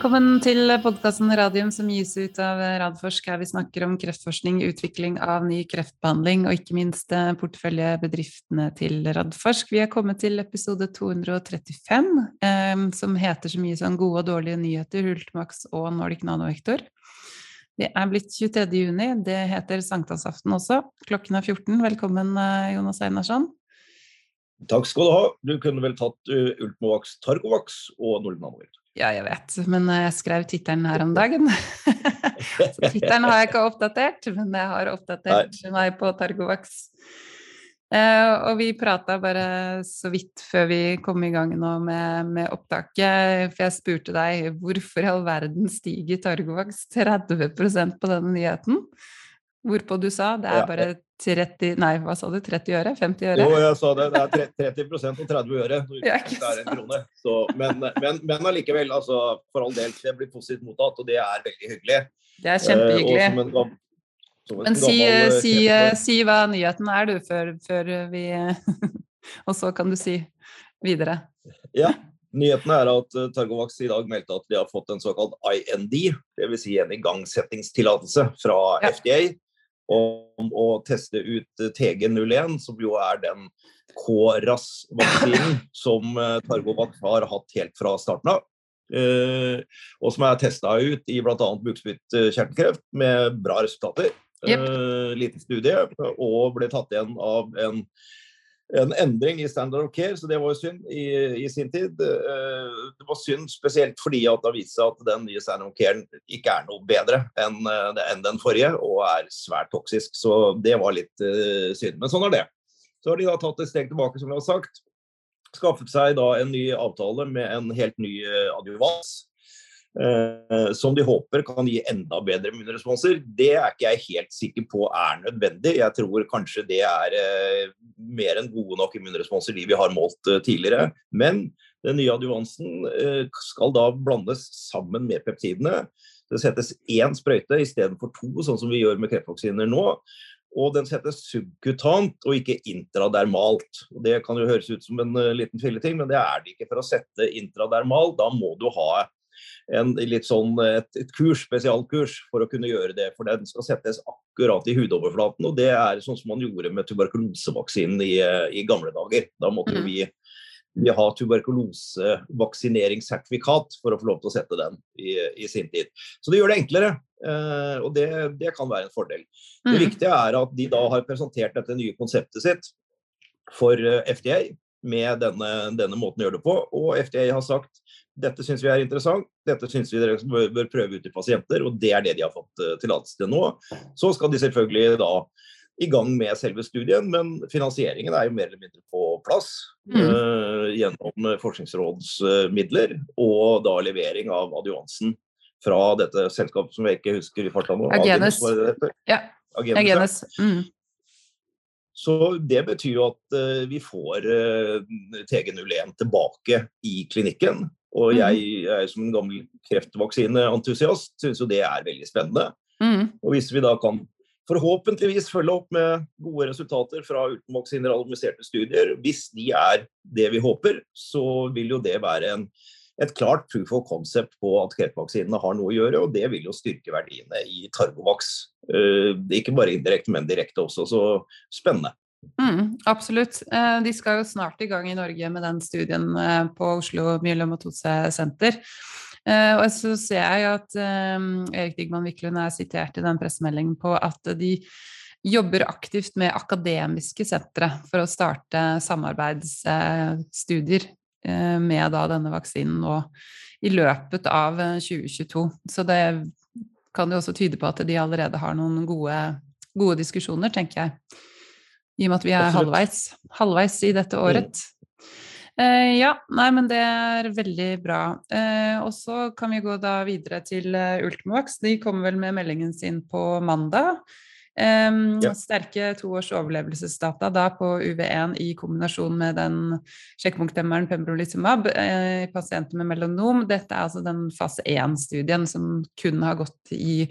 Velkommen til podkasten Radium som gis ut av Radforsk, her vi snakker om kreftforskning, utvikling av ny kreftbehandling og ikke minst eh, porteføljebedriftene til Radforsk. Vi er kommet til episode 235, eh, som heter så mye som Gode og dårlige nyheter, Hultmax og Nordic Nanovektor. Det er blitt 23. juni, det heter sankthansaften også. Klokken er 14. Velkommen, eh, Jonas Einarsson. Takk skal du ha. Du kunne vel tatt uh, Ultimovax Targovax og Nordic Nanovektor. Ja, jeg vet, men jeg skrev tittelen her om dagen. så tittelen har jeg ikke oppdatert, men jeg har oppdatert Nei. meg på Targovax. Uh, og vi prata bare så vidt før vi kom i gang nå med, med, opptaket, for jeg spurte deg hvorfor i all verden stiger Targovax 30% på denne nyheten? Hvorpå du sa det er bare 30 Nei, hva sa du? 30 øre? 50 øre? Jo, jeg sa det. Det er 30 og 30 øre. Det er en krone. Så, men, men, men allikevel, altså, for all del, det blir positivt mottatt, og det er veldig hyggelig. Det er kjempehyggelig. Eh, en, men si, si, uh, si, hva nyheten er, du, før, før vi Og så kan du si videre. Ja. Nyheten er at Targovax i dag meldte at de har fått en såkalt IND, dvs. Si en igangsettingstillatelse fra ja. FDA om å teste ut eh, TG01, som jo er den KRAS-vaksinen som eh, Targovac har hatt helt fra starten av. Uh, og som er testa ut i bl.a. bukspyttkjertelkreft med bra resultater. Yep. Liten studie, og ble tatt igjen av en en endring i standard of care, så det var jo synd i, i sin tid. Eh, det var synd spesielt fordi at det har vist seg at den nye standard of care ikke er noe bedre enn, en den forrige, og er svært toksisk. Så det var litt uh, synd. Men sånn er det. Så har de da tatt et steg tilbake, som vi har sagt. Skaffet seg da en ny avtale med en helt ny adjuvans eh, som de håper kan gi enda bedre immunresponser. Det er ikke jeg helt sikker på er nødvendig. Jeg tror kanskje det er eh, mer enn gode nok immunresponser de vi har målt eh, tidligere. Men den nye adjuvansen eh, skal da blandes sammen med peptidene. Det settes én sprøyte istedenfor to, sånn som vi gjør med kreftvaksiner nå. Og den settes subkutant og ikke intradermalt. Det kan jo høres ut som en liten filleting, men det er det ikke. For å sette intradermal, da må du ha en, litt sånn, et, et, kurs, spesialkurs for å kunne gjøre det. For den skal settes akkurat i hudoverflaten. Og det er sånn som man gjorde med tuberkulosevaksinen i, i gamle dager. Da måtte mm. vi, vi ha tuberkulosevaksineringssertifikat for å få lov til å sette den i, i sin tid. Så det gjør det enklere. Uh, og det, det, kan være en fordel. Det mm. viktige er at de da har presentert dette nye konseptet sitt for uh, FDA med denne, denne måten å gjøre det på. Og FDA har sagt dette syns vi er interessant, dette syns vi dere bør prøve ut til pasienter, og det er det de har fått uh, tillatelse til nå. Så skal de selvfølgelig da i gang med selve studien, men finansieringen er jo mer eller mindre på plass mm. uh, gjennom Forskningsrådsmidler uh, og da levering av adjuvansen fra dette selskapet som jeg ikke husker i farta nå. Agenes. Agenes, ja. Agenes. Agenes. Mm. Så det betyr jo at uh, vi får uh, TG01 tilbake i klinikken. Og jeg, er jeg som en gammel kreftvaksineentusiast syns jo det er veldig spennende. Mm. Og hvis vi da kan forhåpentligvis følge opp med gode resultater fra utenvaksiner randomiserte studier, hvis de er det vi håper, så vil jo det være en, et klart proof of concept på at kreftvaksinene har noe å gjøre, og det vil jo styrke verdiene i Targovax. Uh, ikke bare indirekte, men direkte også. Så spennende. Mm, absolutt. Eh, de skal jo snart i gang i Norge med den studien eh, på Oslo Myelomatose-senter. Eh, og så ser jeg at Erik Digman Wiklund er sitert i den pressemeldingen på at de jobber aktivt med akademiske sentre for å starte samarbeidsstudier med da denne vaksinen nå i løpet av 2022. Så det kan jo også tyde på at de allerede har noen gode, gode diskusjoner, tenker jeg i og med at vi er halvveis, halvveis, i dette mm. året. Uh, ja, nei, men det er veldig bra. Eh, og så kan vi gå da videre til Ultimovax. De kommer vel med meldingen sin på mandag. Um, ja. Sterke toårs overlevelsesdata da på UV1 i kombinasjon med den sjekkpunktdemmeren pembrolizumab i pasienter med melanom. Dette er altså den fase 1-studien som kun har gått i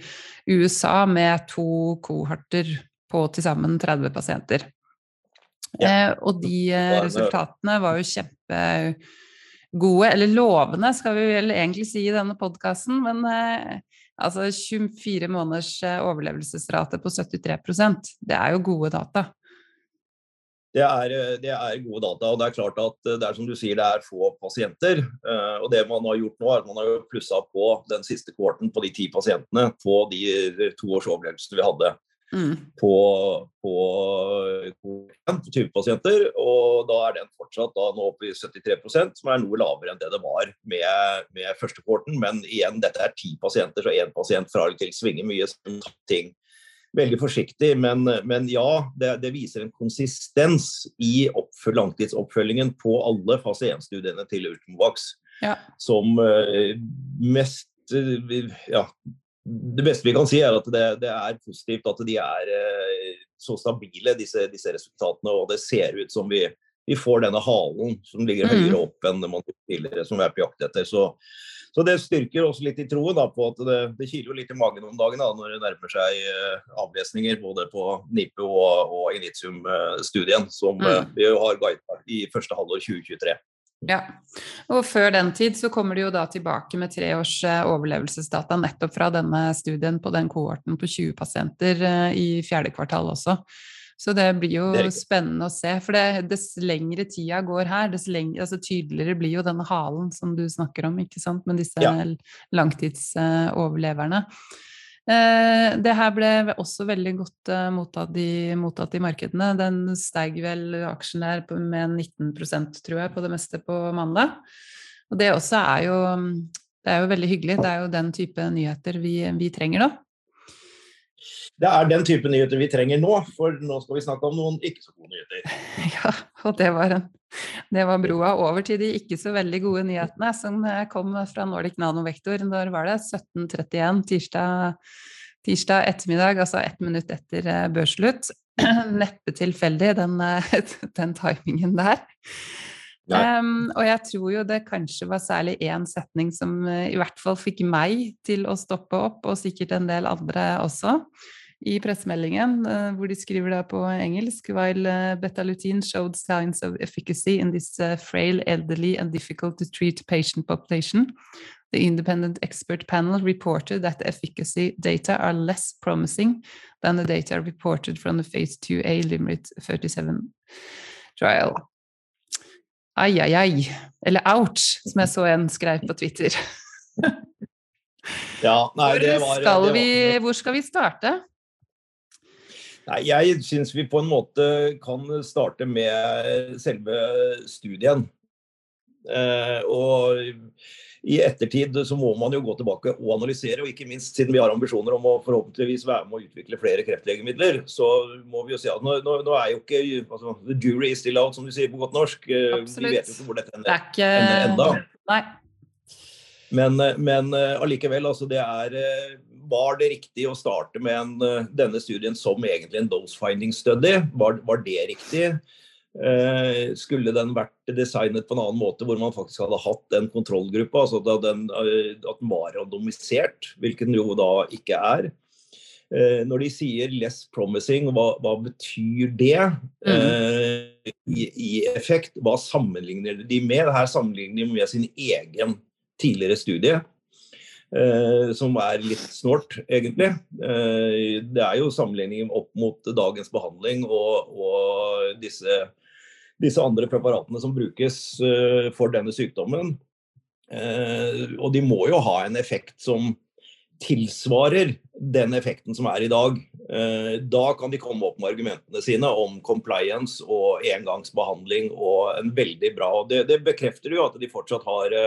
USA med to kohorter på til sammen 30 pasienter. Ja. Eh, og de eh, resultatene var jo kjempe gode, eller lovende skal vi vel egentlig si i denne podkasten, men eh, altså 24 måneders eh, overlevelsesrate på 73% det er jo gode data. Det er, eh, det er, gode data. og Det er klart at det er som du sier, det er få pasienter. og Det man har gjort nå, er at man har plussa på den siste kohorten på de ti pasientene på de to års overlevelsene vi hadde mm. på, på, på 20 pasienter. Og da er den fortsatt da nå oppe i 73% som er noe lavere enn det det var med, med første kohorten. Men igjen, dette er ti pasienter, så én pasient fra eller til svinger mye. ting veldig forsiktig, men, men ja, det, det, viser en konsistens i oppføl, langtidsoppfølgingen på alle fase 1-studiene til Ultimovax. Ja. Som uh, mest uh, ja, det beste vi kan si, er at det, det er positivt at de er eh, så stabile, disse, disse, resultatene. Og det ser ut som vi, vi får denne halen som ligger mm. høyere opp enn man tidligere, som vi er på jakt etter. Så, så, det styrker også litt i troen da, på at det, det kiler litt i magen om dagen da, når det nærmer seg uh, avlesninger både på NIPU og, og Initium-studien, som mm. vi har guidet i første halvår 2023. Ja, og før den tid så kommer de jo da tilbake med tre års eh, overlevelsesdata nettopp fra denne studien på den kohorten på 20 pasienter eh, i fjerde kvartal også. Så det blir jo det spennende å se. For det, dess lengre tida går her, dess lengre, altså tydeligere blir jo denne halen som du snakker om, ikke sant, med disse ja. langtidsoverleverne. Uh, Eh, det her ble også veldig godt eh, mottatt i, mottatt i markedene. Den steg vel aksjen der med 19% tror jeg, på det meste på mandag. Og det også er jo, det er jo veldig hyggelig. Det er jo den type nyheter vi, vi trenger nå. Det er den type nyheter vi trenger nå, for nå skal vi snakke om noen ikke så gode nyheter. Ja, og det var, en, det var broa over til de ikke så veldig gode nyhetene som eh, kom fra Nordic Nanovektor. Når var det? 17.31 tirsdag, tirsdag ettermiddag, altså ett minutt etter eh, børsslutt. Neppe tilfeldig, den, eh, den timingen der. Um, og jeg tror jo det kanskje var særlig én setning som i hvert fall fikk meg til å stoppe opp, og sikkert en del andre også i pressemeldingen, uh, hvor de skriver da på engelsk While uh, betalutin showed signs of efficacy in this uh, frail, elderly and difficult to treat patient population, the independent expert panel reported that the efficacy data are less promising than the data reported from the phase 2A limit 37 trial. Ai, ai, ai. Eller ouch, som jeg så en skrev på Twitter. ja, nei, hvor, var, skal vi, hvor skal vi starte? Nei, Jeg syns vi på en måte kan starte med selve studien. Eh, og i ettertid så må man jo gå tilbake og analysere, og ikke minst siden vi har ambisjoner om å forhåpentligvis være med å utvikle flere kreftlegemidler, så må vi jo si at nå, nå, nå er jo ikke altså, The jury is still out, som du sier på godt norsk. Absolutt. Eh, vi vet jo ikke hvor dette ender, ikke... ender enda. Nei. Men, men eh, allikevel, altså det er var det riktig å starte med en, eh, denne studien som egentlig en dose finding study? Var, var det riktig? Eh, skulle den vært designet på en annen måte, hvor man faktisk hadde hatt den kontrollgruppa, altså at den, eh, at den var randomisert, hvilket den jo da ikke er. Eh, når de sier 'less promising', hva, hva betyr det mm. i, i, effekt? Hva sammenligner de med? Her sammenligner de med sin egen tidligere studie. Eh, som er litt snålt, egentlig. Eh, det er jo sammenligning opp mot dagens behandling og, og disse, disse, andre preparatene som brukes eh, for denne sykdommen. og de må jo ha en effekt som tilsvarer den effekten som er i dag. Da kan de komme opp med argumentene sine om compliance og engangsbehandling og en veldig bra og Det, det bekrefter jo at de fortsatt har,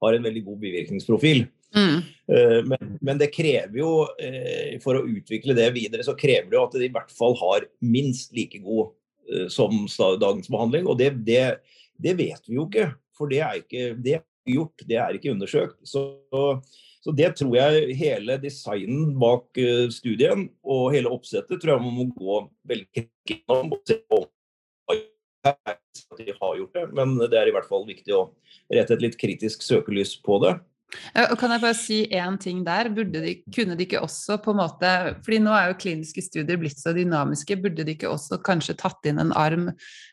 har en veldig god bivirkningsprofil. Mm. Eh, men, men, det krever jo, eh, for å utvikle det videre, så krever det jo at de i hvert fall har minst like god eh, som dagens behandling. Og det, det, det vet vi jo ikke, for det er ikke det er gjort, det er ikke undersøkt. Så, så det tror jeg hele designen bak studien og hele oppsettet tror jeg man må gå veldig gjennom og se på de har gjort det, men det er i hvert fall viktig å rette et litt kritisk søkelys på det. Kan jeg bare si én ting der? De, kunne de ikke også på en måte fordi nå er jo kliniske studier blitt så dynamiske, burde de ikke også kanskje tatt inn en arm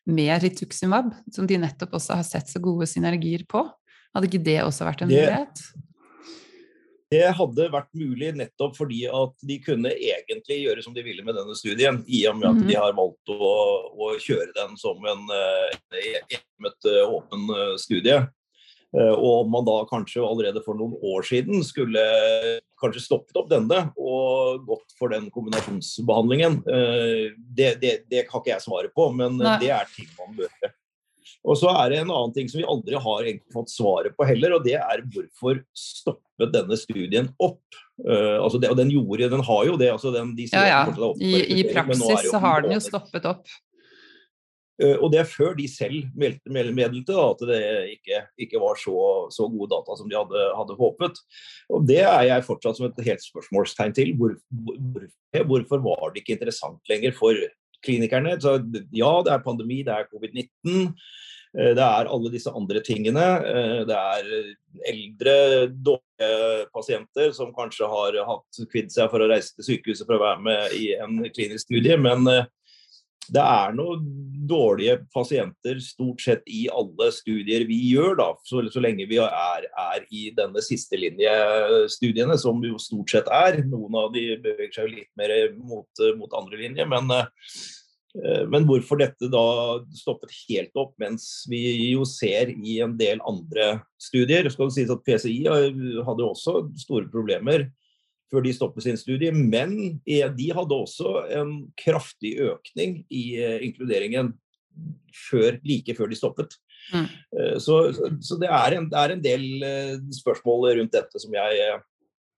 med rituximab, som de nettopp også har sett så gode synergier på? Hadde ikke det også vært en det, mulighet? Det hadde vært mulig nettopp fordi at de kunne egentlig gjøre som de ville med denne studien, i og med at mm -hmm. de har valgt å, å, kjøre den som en uh, åpen studie. Og om man da kanskje allerede for noen år siden skulle kanskje stoppet opp denne og gått for den kombinasjonsbehandlingen, det, det, det har ikke jeg svaret på, men Nei. det er ting man bør gjøre. Og så er det en annen ting som vi aldri har fått svaret på heller, og det er hvorfor stoppet denne studien opp? Uh, altså det, og den gjorde, den har jo det. Altså den, de ja, ja. I, I, praksis så har den jo stoppet opp. Uh, og det er før de selv meldte, meddelte at det ikke, ikke var så, så, gode data som de hadde, hadde, håpet. Og Det er jeg fortsatt som et helt spørsmålstegn til. Hvor, hvor, hvorfor var det ikke interessant lenger for klinikerne? Så ja, det er pandemi, det er covid-19. Eh, det er alle disse andre tingene. Eh, det er eldre, dårlige pasienter som kanskje har hatt kvidd seg for å reise til sykehuset for å være med i en klinisk studie. Men eh, det er noen dårlige pasienter stort sett i alle studier vi gjør, da, så, så lenge vi er, er i denne sistelinjestudiene, som jo stort sett er. Noen av de beveger seg litt mer mot, mot andre linje, men Eh, men hvorfor dette da stoppet helt opp, mens vi jo ser i en del andre studier skal det sies at PCI hadde også store problemer før de stoppet sin studie, men de hadde også en kraftig økning i eh, inkluderingen før, like før de stoppet. Mm. Eh, så, så det, er en, det, er en, del spørsmål rundt dette som jeg,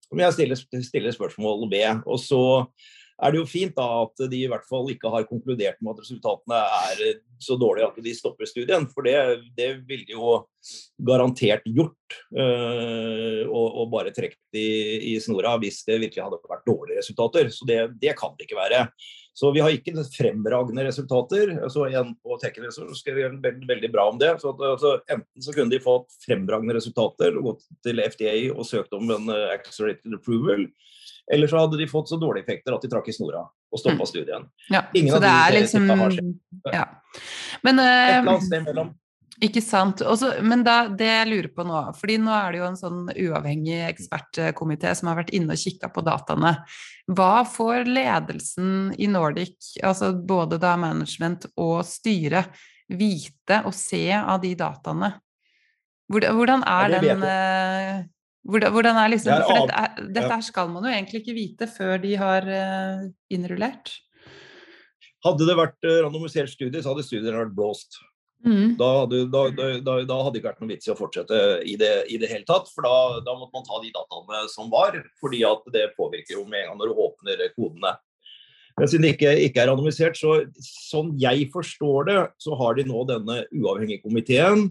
som jeg stiller, stiller spørsmål ved. Og så er det jo fint da at de i hvert fall ikke har konkludert med at resultatene er eh, så dårlige at de stopper studien. For det, det ville de jo garantert gjort. Øh, og, og, bare trukket i, i, snora hvis det virkelig hadde vært dårlige resultater. Så det, det, kan det ikke være. Så vi har ikke fremragende resultater. altså en på Tekkenresor skrev veldig, veldig bra om det. så at, altså, Enten så kunne de fått fremragende resultater og gått til FDA og søkt om en uh, accelerated approval. Eller så hadde de fått så dårlige effekter at de trakk i snora og stoppa mm. studien. Ja, Ingen så det er liksom ja. Men uh, Et eller annet sted mellom. Ikke sant. Også, men da, det jeg lurer på nå, fordi nå er det jo en sånn uavhengig ekspertkomité som har vært inne og kikka på dataene. Hva får ledelsen i Nordic, altså både da management og styre, vite og se av de dataene? Hvordan er den hvordan, er liksom, for dette, dette her skal man jo egentlig ikke vite før de har uh, innrullert. Hadde det vært uh, randomisert studie, så hadde studiene vært blåst. Mm. Da, hadde, da, da, da, hadde det ikke vært noen vits i å fortsette i det, i det hele tatt. For da, måtte man ta de dataene som var, fordi at det påvirker jo med en gang når du åpner kodene. Men siden det ikke, ikke, er randomisert, så sånn jeg forstår det, så har de nå denne uavhengige komiteen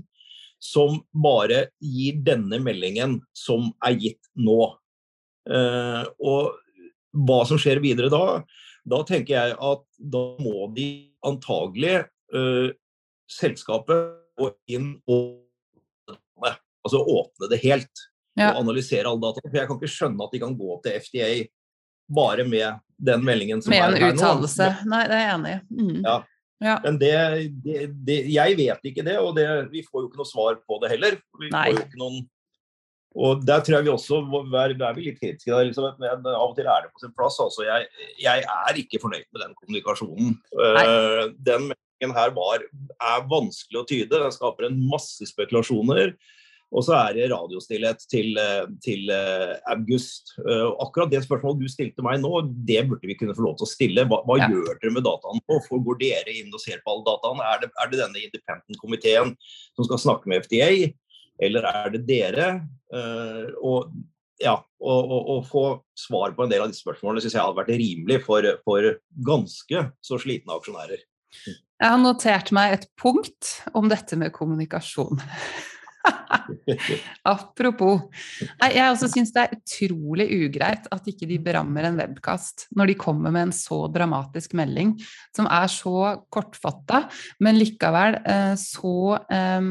som bare gir denne meldingen som er gitt nå. Eh, og hva som skjer videre da, da tenker jeg at da må de antagelig eh, selskapet gå inn og altså åpne det helt. Ja. Og analysere alle data. For jeg kan ikke skjønne at de kan gå til FDA bare med den meldingen som med er her nå. Med en uttalelse. Nei, det er jeg enig i. Mm. Ja. Ja. Men det, det, det, jeg vet ikke det, og vi får jo ikke noe svar på det heller. Vi Nei. får jo ikke noen og der tror jeg vi også er, er vi litt kritiske. Der, liksom, men av og til er det på sin plass. Altså, jeg, jeg er ikke fornøyd med den kommunikasjonen. Uh, den meldingen her var, er vanskelig å tyde. Den skaper en masse spekulasjoner. Og så er det radiostillhet til, eh, til uh, august. Uh, akkurat det spørsmålet du stilte meg nå, det burde vi kunne få lov til å stille. Hva, hva ja. gjør dere med dataene nå? Går dere inn og ser på alle dataene? Er det, er det denne independent-komiteen som skal snakke med FDA, eller er det dere? Og ja, å få svar på en del av disse spørsmålene syns jeg hadde vært rimelig for, for ganske så slitne aksjonærer. Jeg har notert meg et punkt om dette med kommunikasjon. Apropos. Jeg også syns det er utrolig ugreit at ikke de berammer en webkast når de kommer med en så dramatisk melding som er så kortfatta, men likevel eh, så eh,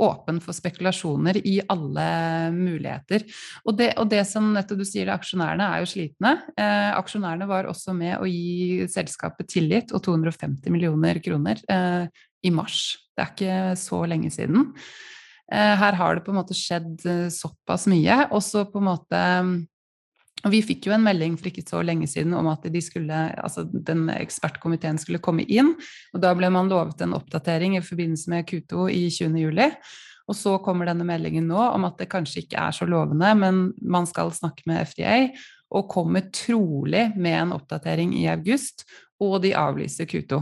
åpen for spekulasjoner i alle muligheter. Og det, og det som nettopp du sier, aksjonærene er jo slitne. Eh, aksjonærene var også med å gi selskapet tillit og 250 millioner kroner eh, i mars. Det er ikke så lenge siden. Her har det på en måte skjedd såpass mye. Og så på en måte og vi fikk jo en melding for ikke så lenge siden om at de skulle, altså den ekspertkomiteen skulle komme inn. og Da ble man lovet en oppdatering i forbindelse med Q2 i 20. juli. Og så kommer denne meldingen nå om at det kanskje ikke er så lovende, men man skal snakke med FDA, og kommer trolig med en oppdatering i august, og de avlyser Q2.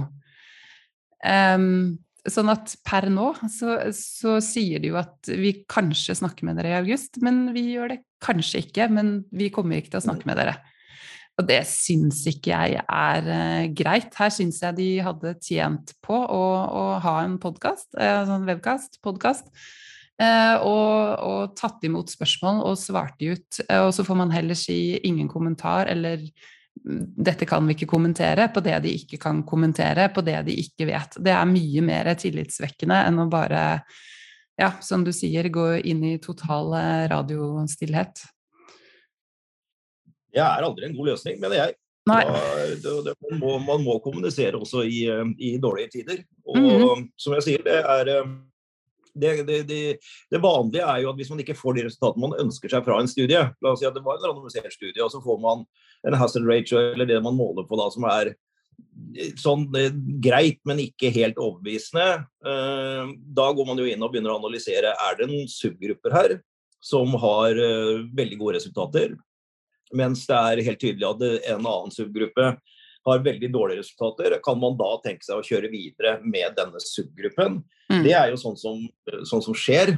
Um, sånn at per nå så, så, sier de jo at vi kanskje snakker med dere i august, men vi gjør det kanskje ikke. Men vi kommer ikke til å snakke med dere. Og det syns ikke jeg er uh, greit. Her syns jeg de hadde tjent på å, å ha en podkast, en sånn webkast, podkast, uh, og, og, tatt imot spørsmål og svart de ut. og så får man heller si ingen kommentar eller dette kan vi ikke kommentere, på det de ikke kan kommentere, på det de ikke vet. Det er mye mer tillitsvekkende enn å bare, ja, som du sier, gå inn i total eh, radiostillhet. Det er aldri en god løsning, mener jeg. Da, det, det, man, må, man, må, kommunisere også i, eh, i dårlige tider. Og mm -hmm. som jeg sier, det er eh, det, det, det, det, vanlige er jo at hvis man ikke får de resultatene man ønsker seg fra en studie La oss si at det var en randomisert studie, og så får man en hazard ratio, eller det man måler på da, som er eh, sånn eh, greit, men ikke helt overbevisende. Eh, da går man jo inn og begynner å analysere er det noen subgrupper her som har veldig gode resultater, mens det er helt tydelig at en annen subgruppe har veldig dårlige resultater. Kan man da tenke seg å kjøre videre med denne subgruppen? Mm. Det er jo sånn som, sånn som skjer.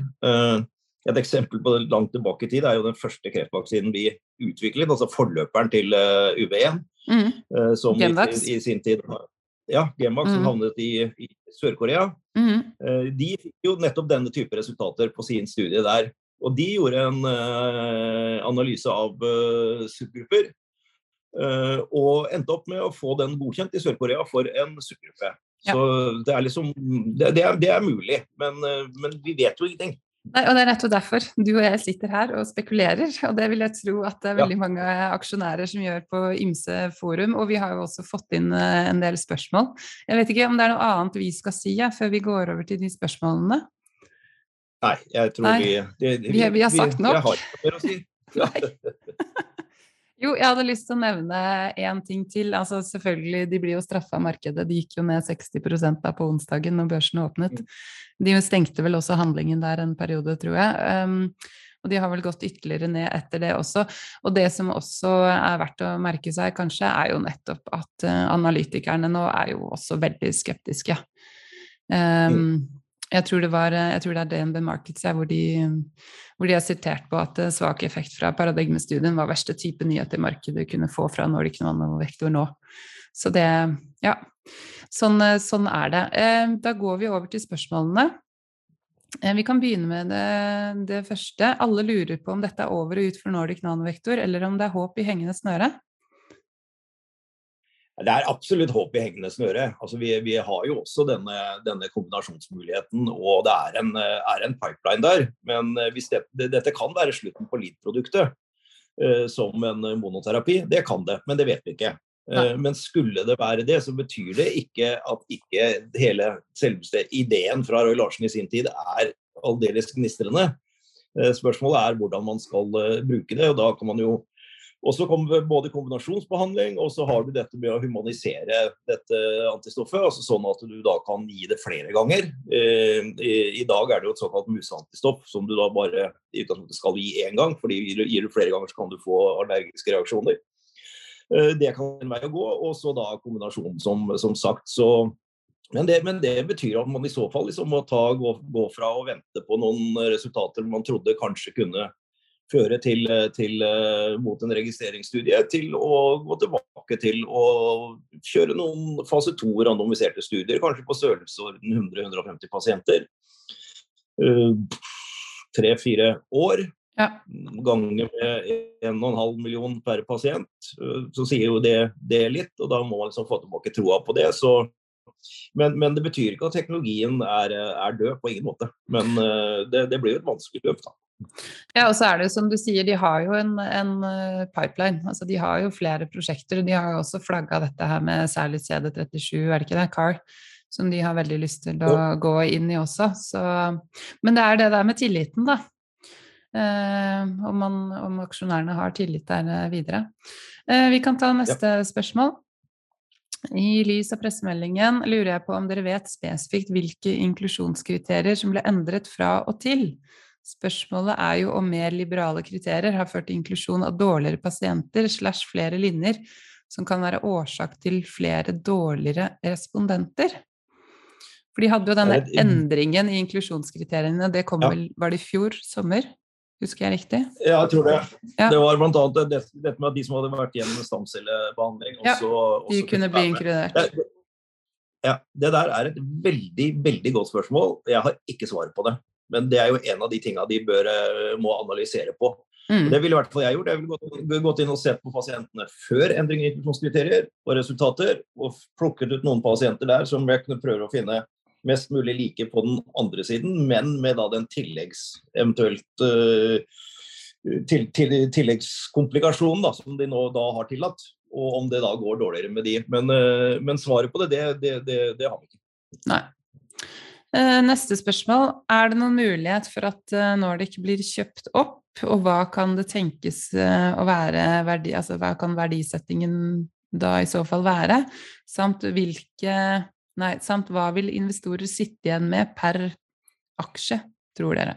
Et eksempel på det langt tilbake i tid er jo den første kreftvaksinen vi utviklet, altså forløperen til uh, eh, UV1. Mm. Uh, som i, i, sin tid Ja, Genvax, mm. som havnet i, i Sør-Korea. Mm. Uh, de fikk jo nettopp denne type resultater på sin studie der. Og de gjorde en analyse av subgrupper. Og endte opp med å få den godkjent i Sør-Korea for en subgruppe. Ja. Så det er liksom Det, det, er, det er, mulig, men, men vi vet jo ingenting. Nei, og Det er nettopp derfor du og jeg sitter her og spekulerer. Og det vil jeg tro at det er veldig ja. mange aksjonærer som gjør på ymse forum. Og vi har jo også fått inn eh, en del spørsmål. Jeg vet ikke om det er noe annet vi skal si ja, før vi går over til de spørsmålene? Nei, jeg tror Nei. Vi, det, vi, vi, vi har sagt nok. Jeg har ikke mer å si. Ja. Jo, jeg hadde lyst til å nevne én ting til. Altså selvfølgelig, De blir jo straffa av markedet. De gikk jo ned 60% da på onsdagen når børsen åpnet. Mm. De stengte vel også handlingen der en periode, tror jeg. Um, og de har vel gått ytterligere ned etter det også. Og det som også er verdt å merke seg, kanskje, er jo nettopp at uh, analytikerne nå er jo også veldig skeptiske. Um. Jeg tror det, var, jeg tror det er DNB Markets hvor de, hvor de har sitert på at svak effekt fra paradigmestudien var verste type nyhet i markedet kunne få fra Nordic Nanovektor nå. Så det Ja. Sånn, sånn, er det. Eh, da går vi over til spørsmålene. Eh, vi kan begynne med det, det første. Alle lurer på om dette er over og ut for Nordic Nanovektor, eller om det er håp i hengende snøre? Det er absolutt håp i hengende snøre. Altså, vi, vi, har jo også denne, denne kombinasjonsmuligheten, og det er en, er en pipeline der. Men eh, det, det, dette kan være slutten på LID-produktet eh, som en monoterapi. Det kan det, men det vet vi ikke. Eh, men skulle det være det, så betyr det ikke at ikke hele selveste ideen fra Roy Larsen i sin tid er aldeles gnistrende. Uh, spørsmålet er hvordan man skal bruke det. og da kan man jo og så kommer både kombinasjonsbehandling, og så har du dette med å humanisere dette antistoffet. altså Sånn at du da kan gi det flere ganger. Eh, i, dag er det jo et såkalt museantistoff som du da bare i utgangspunktet skal gi én gang. fordi gir du flere ganger, så kan du få allergiske reaksjoner. Eh, det kan en vei å gå. Og så da kombinasjonen, som, som sagt. så men det, men det, betyr at man i så fall liksom må ta, gå, gå, fra å vente på noen resultater man trodde kanskje kunne føre til, til, eh, mot en registreringsstudie, til å gå tilbake til å kjøre noen fase to randomiserte studier, kanskje på størrelsesorden 100-150 pasienter. Eh, tre-fire år. Ja. Ganger med 1,5 million per pasient, eh, så sier jo det, det, litt. Og da må man liksom få tilbake troa på det. Så, men, men, det betyr ikke at teknologien er, er død, på ingen måte. Men det, det blir jo et vanskelig løp, da. Ja, og så er det jo som du sier, de har jo en, en eh, pipeline. Altså de har jo flere prosjekter. og De har jo også flagga dette her med særlig CD37, er det ikke det? CAR. som de har veldig lyst til å ja. gå inn i også. Så, men det er det der med tilliten, da. Eh, om, man, om, aksjonærene har tillit der eh, videre. Eh, vi kan ta neste ja. spørsmål. I lys av pressemeldingen lurer jeg på om dere vet spesifikt hvilke inklusjonskriterier som ble endret fra og til. Spørsmålet er jo om mer liberale kriterier har ført til inklusjon av dårligere pasienter slash flere linjer, som kan være årsak til flere dårligere respondenter. For de hadde jo denne endringen i inklusjonskriteriene, det kom vel, var det i fjor sommer? Husker jeg riktig? Ja, jeg tror det. Ja. Det var bl.a. dette med at de som hadde vært gjennom stamcellebehandling ja, De kunne bli inkludert. Det, ja, det der er et veldig, veldig godt spørsmål. Jeg har ikke svaret på det. Men det er jo en av de tinga de bør, eh, må analysere på. Mm. Det ville i hvert fall jeg gjort. Jeg ville gått, inn og sett på pasientene før endringer i inklusjonskriterier og resultater, og plukket ut noen pasienter der som jeg kunne prøve å finne mest mulig like på den andre siden, men med da den tilleggs, eventuelt uh, til, til, tilleggskomplikasjonen da, som de nå da har tillatt. Og om det da går dårligere med de. Men, uh, men svaret på det, det, det, det, det har vi ikke. Nei. Uh, neste spørsmål. Er det noen mulighet for at Nordic blir kjøpt opp, og hva kan det tenkes å være verdi, altså hva kan verdisettingen da i så fall være? Samt hvilke Nei, samt hva vil investorer sitte igjen med per aksje, tror dere?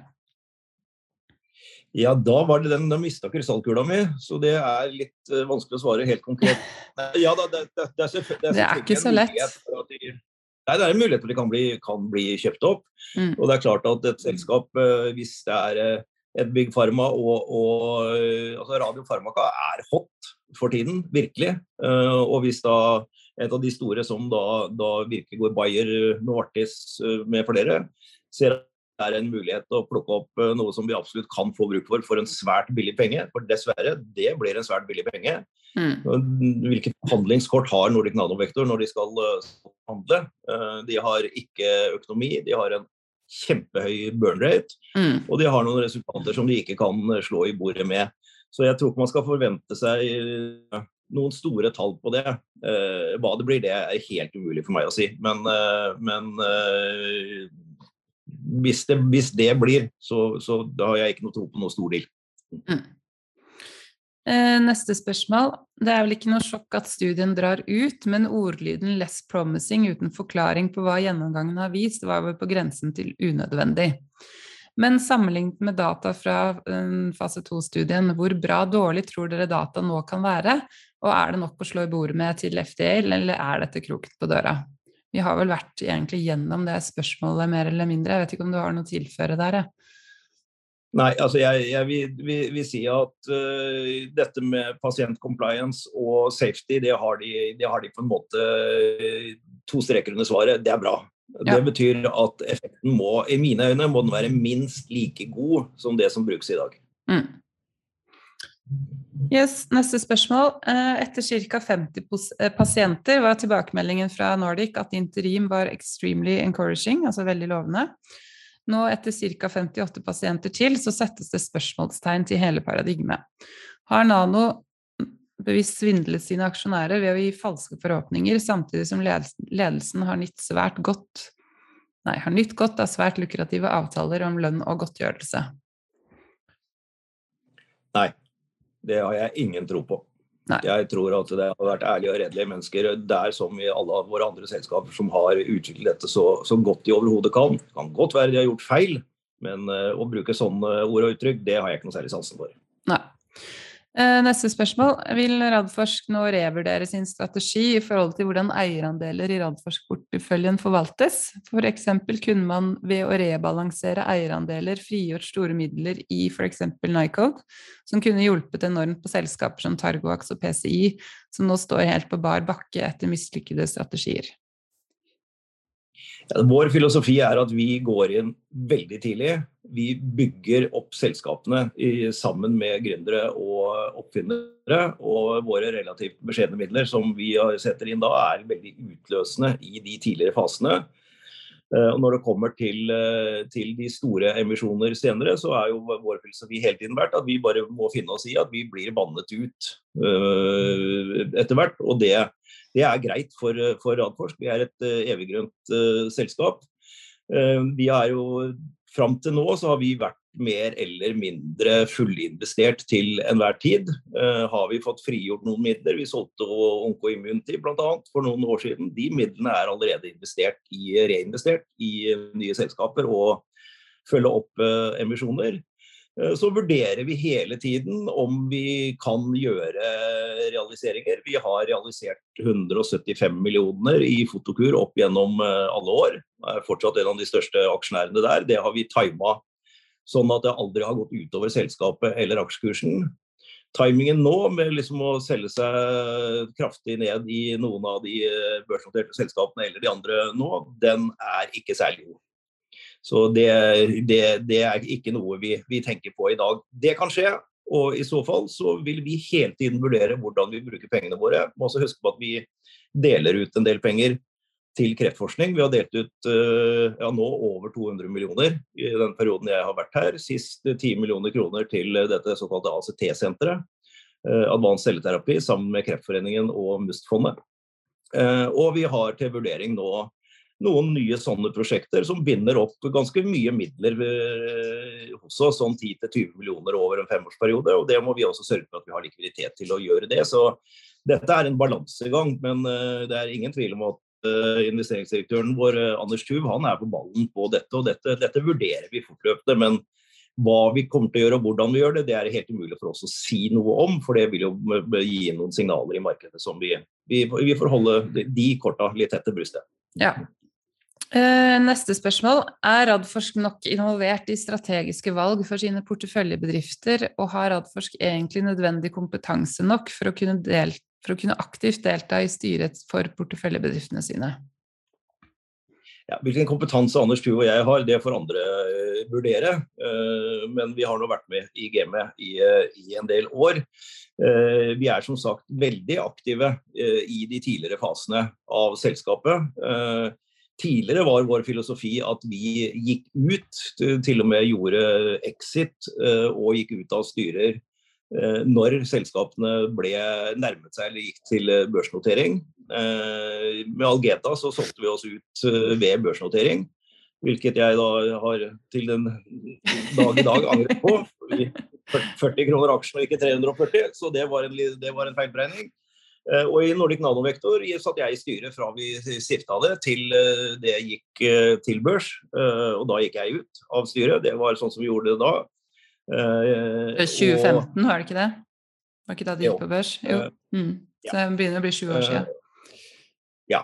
Ja, da var det den, da mista krystallkula mi, så det er litt vanskelig å svare helt konkret. Ja da, det, det, det, er, det er ikke så lett. Nei, det er en mulighet for de kan bli, kan bli kjøpt opp. Mm. Og det er klart at et selskap, uh, hvis det er uh, et Big Pharma og, og altså Radiofarmaka er hot for tiden, virkelig. og hvis da et av de store som da, da virkelig går Bayer, Novartis eh, med flere, ser er en mulighet til å plukke opp eh, noe som vi absolutt kan få bruk for for en svært billig penge. For dessverre, det blir en svært billig penge. Mm. Hvilket handlingskort har Nordic Nanovektor når de skal uh, handle? Uh, de har ikke økonomi, de har en kjempehøy burn rate, mm. og de har noen resultater som de ikke kan slå i bordet med. Så jeg tror ikke man skal forvente seg noen store tall på det. Eh, hva det blir, det er helt umulig for meg å si. Men, eh, men eh, hvis, det, hvis, det, blir, så, så da har jeg ikke noe tro på noe stor deal. Mm. Neste spørsmål. Det er vel ikke noe sjokk at studien drar ut, men ordlyden 'less promising' uten forklaring på hva gjennomgangen har vist, var vel på grensen til unødvendig. Men sammenlignet med data fra fase 2-studien, hvor bra dårlig tror dere data nå kan være? Og er det nok å slå i bordet med til FDA, eller er dette kroken på døra? Vi har vel vært egentlig gjennom det spørsmålet mer eller mindre. Jeg vet ikke om du har noe å tilføre der? Jeg. Nei, altså jeg, jeg vil, vil, vil, si at uh, dette med pasientcompliance og safety, det har, de, det har de på en måte uh, to streker under svaret. Det er bra. Ja. Det betyr at effekten må, i mine øyne, må den være minst like god som det som brukes i dag. Mm. Yes, neste spørsmål. Eh, etter ca. 50 eh, pasienter var tilbakemeldingen fra Nordic at interim var extremely encouraging, altså veldig lovende. Nå etter ca. 58 pasienter til, så settes det spørsmålstegn til hele paradigmet. Har Nano bevisst svindlet sine aksjonærer ved å gi falske forhåpninger, samtidig som ledelsen har nytt svært godt Nei, har nytt godt av svært lukrative avtaler om lønn og godtgjørelse? Nei, det har jeg ingen tro på. Nei. Jeg tror at det har vært ærlige og redelige mennesker der som i alle våre andre selskaper som har utviklet dette så, så godt de overhodet kan. Det kan godt være de har gjort feil, men uh, å bruke sånne ord og uttrykk, det har jeg ikke noe særlig sansen for. Eh, neste spørsmål. Vil Radforsk nå revurdere sin strategi i forhold til hvordan eierandeler i Radforsk-porteføljen forvaltes? F.eks. For kunne man ved å rebalansere eierandeler frigjort store midler i f.eks. Nycode, som kunne hjulpet enormt på selskaper som Targoax og PCI, som nå står helt på bar bakke etter mislykkede strategier? Vår filosofi er at vi går inn veldig tidlig. Vi bygger opp selskapene i, sammen med gründere og oppfinnere. Og våre relativt beskjedne midler som vi setter inn da, er veldig utløsende i de tidligere fasene. Eh, og når det kommer til, eh, til, de store emisjoner senere, så er jo vår filosofi hele tiden vært at vi bare må finne oss i at vi blir bannet ut øh, etter hvert. Og det, Det er greit for, for Radforsk. Vi er et uh, eviggrønt uh, selskap. Vi er jo Fram til nå så har vi vært mer eller mindre fullinvestert til enhver tid. Uh, har vi fått frigjort noen midler? Vi solgte Onkoimmunity bl.a. for noen år siden. De midlene er allerede investert i, reinvestert i nye selskaper og følge opp uh, emisjoner. Eh, så vurderer vi hele tiden om vi kan gjøre realiseringer. Vi har realisert 175 millioner i Fotokur opp gjennom eh, alle år. Er fortsatt en av de største aksjonærene der. Det har vi tima sånn at det aldri har gått utover selskapet eller aksjekursen. Timingen nå med liksom å selge seg kraftig ned i noen av de eh, børsnoterte selskapene eller de andre nå, den er ikke særlig god. Så det, det, det er ikke noe vi, vi, tenker på i dag. Det kan skje, og i så fall så vil vi hele tiden vurdere hvordan vi bruker pengene våre. Må også huske på at vi deler ut en del penger til kreftforskning. Vi har delt ut eh, ja, nå over 200 millioner i den perioden jeg har vært her. Sist 10 millioner kroner til dette såkalte ACT-senteret. Eh, Advanced celleterapi sammen med Kreftforeningen og MUST-fondet. Eh, og vi har til vurdering nå noen nye sånne prosjekter som binder opp ganske mye midler eh, hos oss, sånn 10-20 millioner over en femårsperiode. og Det må vi også sørge for at vi har likviditet til å gjøre det. Så dette er en balansegang, men eh, det er ingen tvil om at eh, investeringsdirektøren vår, Anders Tuv, han er på ballen på dette. og Dette, dette vurderer vi fortløpende. men hva vi kommer til å gjøre og hvordan vi gjør det, det er helt umulig for oss å si noe om. For det vil jo gi noen signaler i markedet som vi, vi, vi får holde de korta litt tett til brystet. Ja, neste spørsmål. Er Radforsk nok involvert i strategiske valg for sine porteføljebedrifter, og har Radforsk egentlig nødvendig kompetanse nok for å kunne, del, for å kunne aktivt delta i styret for porteføljebedriftene sine? Ja, hvilken kompetanse Anders Pue og jeg har, det får andre uh, vurdere. Uh, men vi har nå vært med i gamet i, i en del år. vi er som sagt veldig aktive i de tidligere fasene av selskapet. Tidligere var vår filosofi at vi gikk ut, til og med gjorde exit eh, og gikk ut av styrer eh, når selskapene ble nærmet seg eller gikk til eh, børsnotering. Med Algeta så solgte vi oss ut ved børsnotering, hvilket jeg da har til den dag i dag angret på. 40 kroner aksjen og ikke 340, så det var en, det var en feilberegning. Eh, og i Nordic Nanovektor satt jeg i styret fra vi stifta det til eh, det gikk eh, til børs. Og da gikk jeg ut av styret. Det var sånn som vi gjorde det da. 2015, og, var det ikke det? Var ikke da det gikk på børs? Jo. Mm. Så det begynner å bli sju år siden. Ja.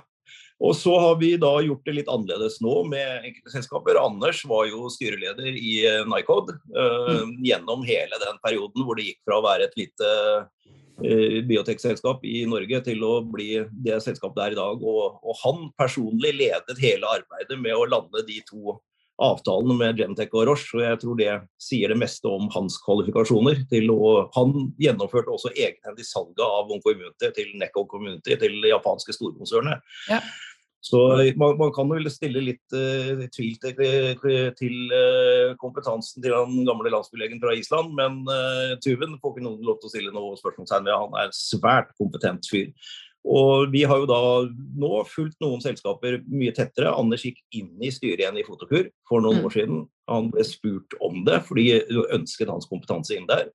Og så har vi da gjort det litt annerledes nå med enkelte selskaper. Anders var jo styreleder i Nycod mm. gjennom hele den perioden hvor det gikk fra å være et lite biotekselskap i Norge til å bli det selskapet det er i dag. Og, og, han personlig ledet hele arbeidet med å lande de to avtalene med Gentech og Roche. og Jeg tror det sier det meste om hans kvalifikasjoner. å, Han gjennomførte også egenhendig salget av Oncoimmunity til Necco Community, til japanske storkonsernet. Ja. Så man, man, kan jo stille litt uh, tvil til, til uh, kompetansen til den gamle landsbylegen fra Island, men uh, Tuven får ikke noen lov til å stille noe spørsmålstegn ved. Han er en svært kompetent fyr. Og vi har jo da nå fulgt noen selskaper mye tettere. Anders gikk inn i styret igjen i Fotokur for noen mm. år siden. Han ble spurt om det, fordi ønsket hans kompetanse inn der.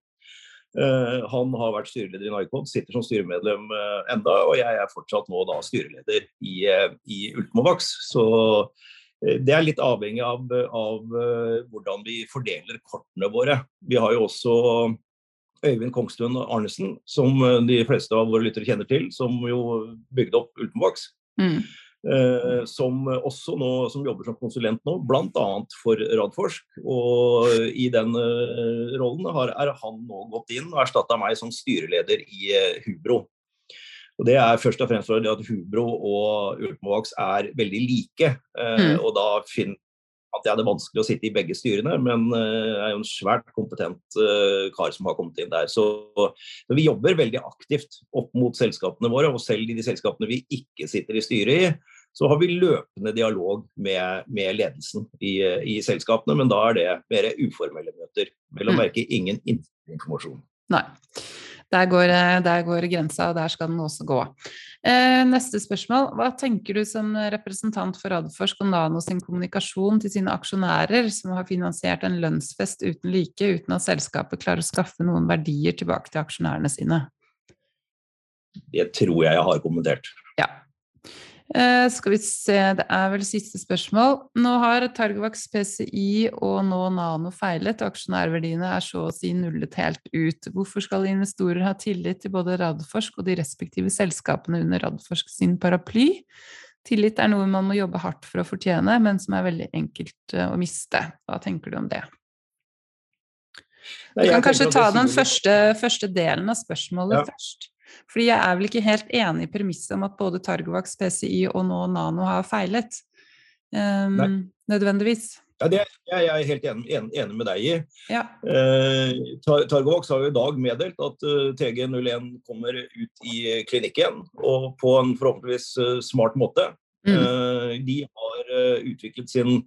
Eh, han har vært styreleder i Nycod, sitter som styremedlem uh, enda, og jeg er fortsatt nå da styreleder i, uh, i Ultimovax. Så det er litt avhengig av, av hvordan vi fordeler kortene våre. Vi har jo også Øyvind Kongstuen Arnesen, som de fleste av våre lyttere kjenner til, som jo bygde opp Ultimovax. Mm. Eh, som også nå som jobber som konsulent nå, bl.a. for Radforsk. Og i den eh, rollen har, er han nå gått inn og erstatta meg som styreleder i eh, Hubro. Og Det er først og fremst fordi at Hubro og Ultimovax er veldig like. Mm. Og da finner at jeg hadde vanskelig å sitte i begge styrene, men jeg er jo en svært kompetent kar som har kommet inn der. Så, så vi jobber veldig aktivt opp mot selskapene våre, og selv i de selskapene vi ikke sitter i styret i, så har vi løpende dialog med, med ledelsen i, i, selskapene, men da er det mer uformelle møter. Vel å mm. merke ingen informasjon. Nei. Der går, der går, grensa, og der skal den også gå. Eh, neste spørsmål. Hva tenker du som representant for Radforsk og Nano sin kommunikasjon til sine aksjonærer, som har finansiert en lønnsfest uten like, uten at selskapet klarer å skaffe noen verdier tilbake til aksjonærene sine? Det tror jeg jeg har kommentert. Ja. Eh, skal vi se, det er vel siste spørsmål. Nå har Targovax PCI og nå Nano feilet, og aksjonærverdiene er så å si nullet helt ut. Hvorfor skal investorer ha tillit til både Radforsk og de respektive selskapene under Radforsk sin paraply? Tillit er noe man må jobbe hardt for å fortjene, men som er veldig enkelt eh, å miste. Hva tenker du om det? Du kan kanskje ta den første, første, delen av spørsmålet ja. først. Fordi jeg er vel ikke helt enig i premisset om at både Targovax, PCI og nå Nano har feilet. Um, nødvendigvis. Ja, Det er jeg helt enig, enig med deg i. Ja. Eh, Targovax har jo i dag meddelt at uh, eh, TG01 kommer ut i klinikken, og på en forhåpentligvis uh, smart måte. Mm. Eh, de har uh, utviklet sin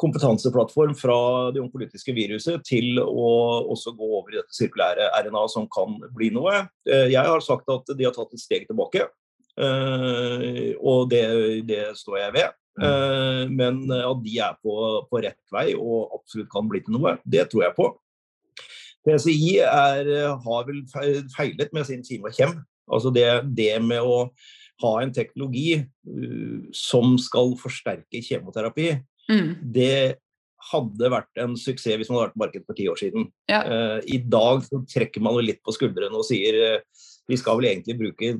kompetanseplattform fra det onkolytiske viruset til å også gå over i dette sirkulære RNA som kan bli noe. Eh, jeg har sagt at de har tatt et steg tilbake, eh, og det, det står jeg ved. Mm. Eh, men at de er på, på, rett vei og absolutt kan bli til noe, det tror jeg på. PCI er, har vel feilet med sin kime og kjem. Altså det, det med å ha en teknologi uh, som skal forsterke kjemoterapi, Mm. Det hadde vært en suksess hvis man hadde vært på markedet for ti år siden. Ja. Uh, I dag så trekker man litt på skuldrene og sier uh, vi skal vel egentlig bruke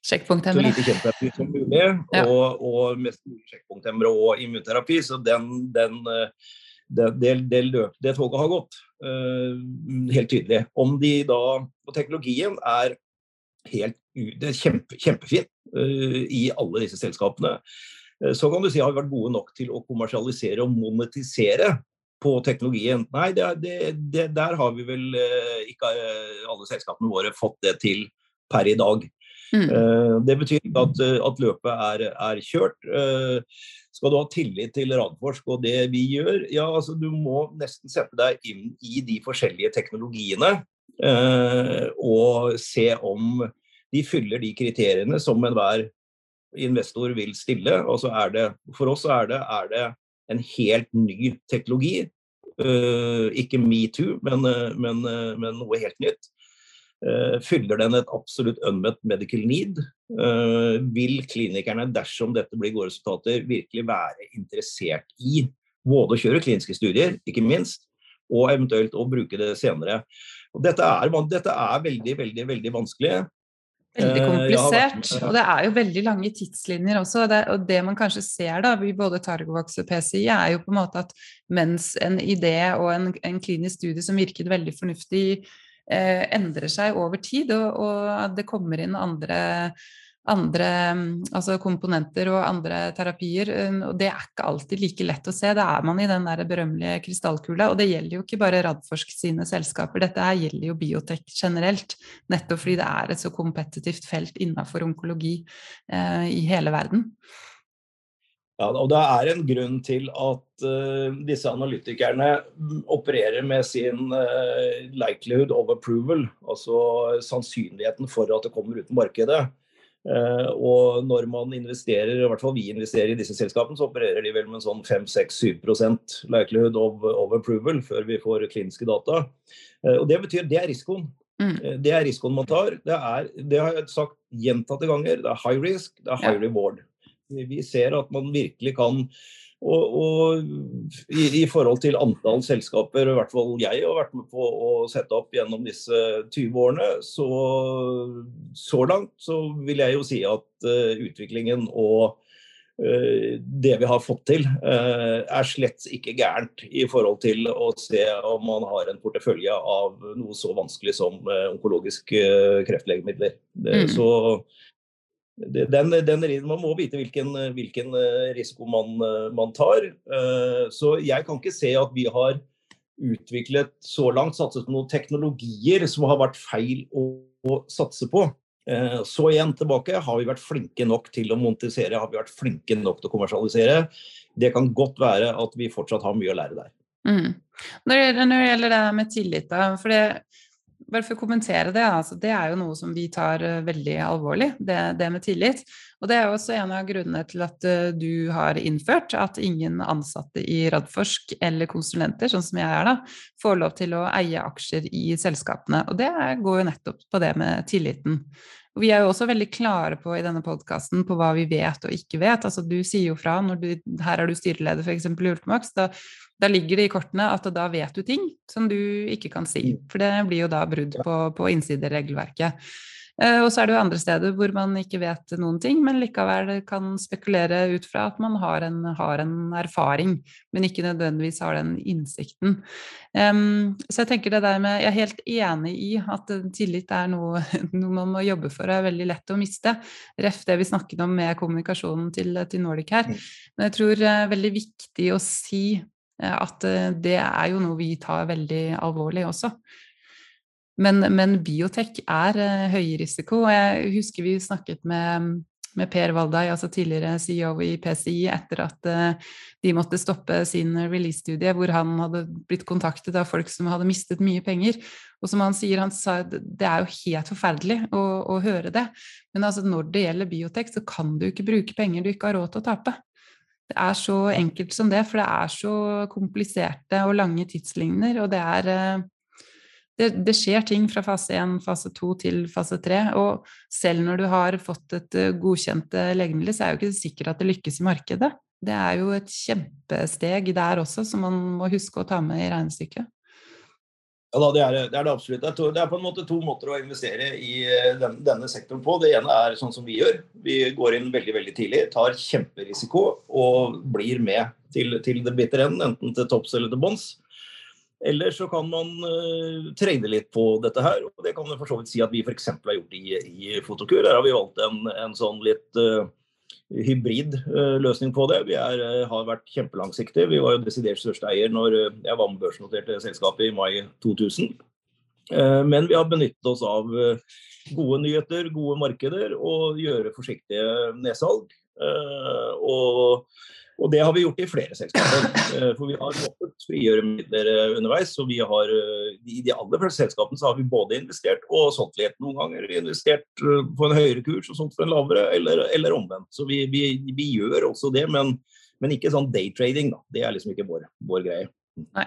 så lite kjemoterapi som mulig, ja. og, og mest mulig sjekkpunkthemmere og immunterapi. Så den, den, uh, det, det, det, løp, det toget har gått, helt tydelig. Om de da Og teknologien er helt det er kjempe, kjempefin i alle disse selskapene. Eh, så kan du si har vi vært gode nok til å kommersialisere og monetisere på teknologien. Nei, det, det, det, der har vi vel eh, ikke eh, alle selskapene våre fått det til per i dag. Mm. Det betyr ikke at, at løpet er, er, kjørt. Skal du ha tillit til Radforsk og det vi gjør, ja, altså du må nesten sette deg inn i de forskjellige teknologiene og se om de fyller de kriteriene som enhver investor vil stille. Og så er det, for oss er det, er det en helt ny teknologi. Uh, ikke metoo, men, uh, men, uh, men, noe helt nytt. fyller den et absolutt unmet medical need? vil klinikerne, dersom dette blir gode resultater, virkelig være interessert i både å kjøre kliniske studier, ikke minst, og eventuelt å bruke det senere? Og dette, er, dette er veldig, veldig, veldig vanskelig. Veldig eh, komplisert. Ja, og det er jo veldig lange tidslinjer også. Det, og det man kanskje ser da, i både Targovax og PCI, er jo på en måte at mens en idé og en, en klinisk studie som virket veldig fornuftig, eh, endrer seg over tid, og, og det kommer inn andre andre altså komponenter og andre terapier. Um, og det er ikke alltid like lett å se. Da er man i den der berømmelige krystallkula. Og det gjelder jo ikke bare Radforsk sine selskaper, dette her gjelder jo biotek generelt. Nettopp fordi det er et så kompetitivt felt innenfor onkologi eh, i hele verden. Ja, og Det er en grunn til at uh, disse analytikerne opererer med sin uh, likelihood of approval, altså sannsynligheten for at det kommer ut på markedet. Uh, og når man investerer, i hvert fall vi investerer i disse selskapene, så opererer de vel med en sånn 5-6-7 likelihood of, of, approval før vi får kliniske data. Uh, og Det betyr det er risikoen. Mm. Uh, det er risikoen man tar. Det, er, det har jeg sagt gjentatte ganger. Det er high risk, det er high ja. reward. Vi ser at man virkelig kan og, og i, i, forhold til antall selskaper, i hvert fall jeg har vært med på å sette opp gjennom disse 20 årene, så, så langt så vil jeg jo si at uh, utviklingen og uh, det vi har fått til, uh, er slett ikke gærent i forhold til å se om man har en portefølje av noe så vanskelig som onkologiske kreftlegemidler. Mm. Så den, den, man må vite hvilken, hvilken eh, risiko man, eh, man, tar. Eh, så jeg kan ikke se at vi har utviklet så langt, satset på noen teknologier som har vært feil å, å satse på. Så igjen tilbake, har vi vært flinke nok til å montisere, har vi vært flinke nok til å kommersialisere? Det kan godt være at vi fortsatt har mye å lære der. Mm. Når, det, gjelder det med tillit, da, for det, bare for å kommentere det, altså, det er jo noe som vi tar uh, veldig alvorlig, det, det, med tillit. Og det er jo også en av grunnene til at uh, du har innført at ingen ansatte i Radforsk eller konsulenter, sånn som jeg er da, får lov til å eie aksjer i selskapene. Og det går jo nettopp på det med tilliten. Vi er jo også veldig klare på i denne podkasten på hva vi vet og ikke vet. Altså du sier jo fra når du Her er du styreleder f.eks. i Ultimax. Da, da, ligger det i kortene at da vet du ting som du ikke kan si. For det blir jo da brudd på, på innsideregelverket. Eh, og så er det jo andre steder hvor man ikke vet noen ting, men likevel kan spekulere ut fra at man har en, har en erfaring, men ikke nødvendigvis har den innsikten. Um, så jeg tenker det der med Jeg er helt enig i at tillit er noe, noe man må jobbe for og er veldig lett å miste. Ref det vi snakket om med kommunikasjonen til, til Nordic her. Men jeg tror det er veldig viktig å si eh, at eh, det er jo noe vi tar veldig alvorlig også. Men, men biotek er uh, høy risiko. Jeg husker vi snakket med, med Per Valdai, altså tidligere CEO i PCI, etter at uh, de måtte stoppe sin release-studie, hvor han hadde blitt kontaktet av folk som hadde mistet mye penger. Og som han sier, han sa det er jo helt forferdelig å, å høre det. Men altså, når det gjelder biotek, så kan du ikke bruke penger du ikke har råd til å tape. Det er så enkelt som det, for det er så kompliserte og lange tidsligner, og det er uh, det, det, skjer ting fra fase 1, fase 2 til fase 3. Og selv når du har fått et eh, godkjent eh, legemiddel, så er det jo ikke sikkert at det lykkes i markedet. Det er jo et kjempesteg der også, som man må huske å ta med i regnestykket. Ja, da, det, er, det, er, det absolutt. Det er på en måte to måter å investere i eh, den, denne sektoren på. Det ene er sånn som vi gjør. Vi går inn veldig veldig tidlig, tar kjemperisiko og blir med til, til det bitre enden, enten til topps eller til bånns. Eller så kan man uh, trene litt på dette her. og Det kan man for så vidt si at vi f.eks. har gjort i, i Fotokur. Her har vi valgt en, en sånn litt uh, hybrid uh, løsning på det. Vi er, har vært kjempelangsiktige. Vi var jo desidert største eier når jeg var med børsnoterte selskapet i mai 2000. Men vi har benyttet oss av gode nyheter, gode markeder og gjøre forsiktige nedsalg. Og og det har vi gjort i flere selskaper. Eh, for vi har måttet frigjøre midler eh, underveis. Og vi har, eh, I de aller fleste selskapene så har vi både investert og solgt litt. Noen ganger investert på en høyere kurs og solgt for en lavere, eller, eller omvendt. Så vi, vi, vi, gjør også det, men, men ikke sånn daytrading. Da. Det er liksom ikke vår, vår greie. Nei.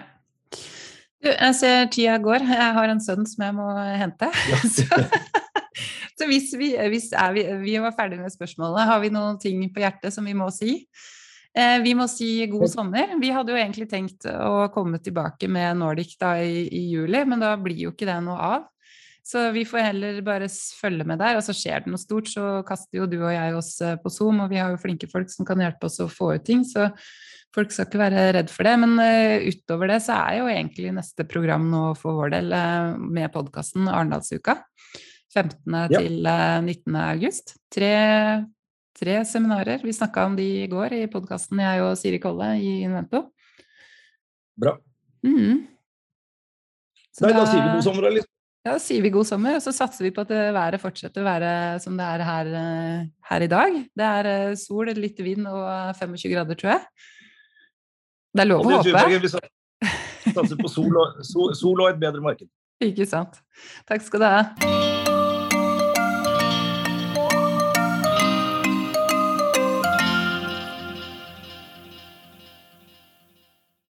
Du, jeg ser tida går. Jeg har en sønn som jeg må hente. Ja. så, så hvis, vi, hvis vi, vi var ferdige med spørsmålet, har vi noen ting på hjertet som vi må si? Eh, vi må si god sommer. Vi hadde jo egentlig tenkt å komme tilbake med Nordic da i, i, juli, men da blir jo ikke det noe av. Så vi får heller bare følge med der. Og så skjer det noe stort, så kaster jo du og jeg oss eh, på Zoom, og vi har jo flinke folk som kan hjelpe oss å få ut ting. Så folk skal ikke være redd for det. Men uh, utover det så er jo egentlig neste program nå for vår del med podkasten Arendalsuka. 15. Ja. til uh, 19. august. Tre tre seminarer. Vi snakka om de i går i podkasten, jeg og Siri Kolle i Invento. Bra. Mm. Nei, da, da, sier vi god sommer, eller? Ja, da sier vi god sommer, og så satser vi på at været fortsetter å være som det er her, eh, her i dag. Det er eh, sol, litt vind og 25 grader, tror jeg. Det er lov å håpe. Vi satser på sol og, sol, sol og et bedre marked. Ikke sant. Takk skal du ha.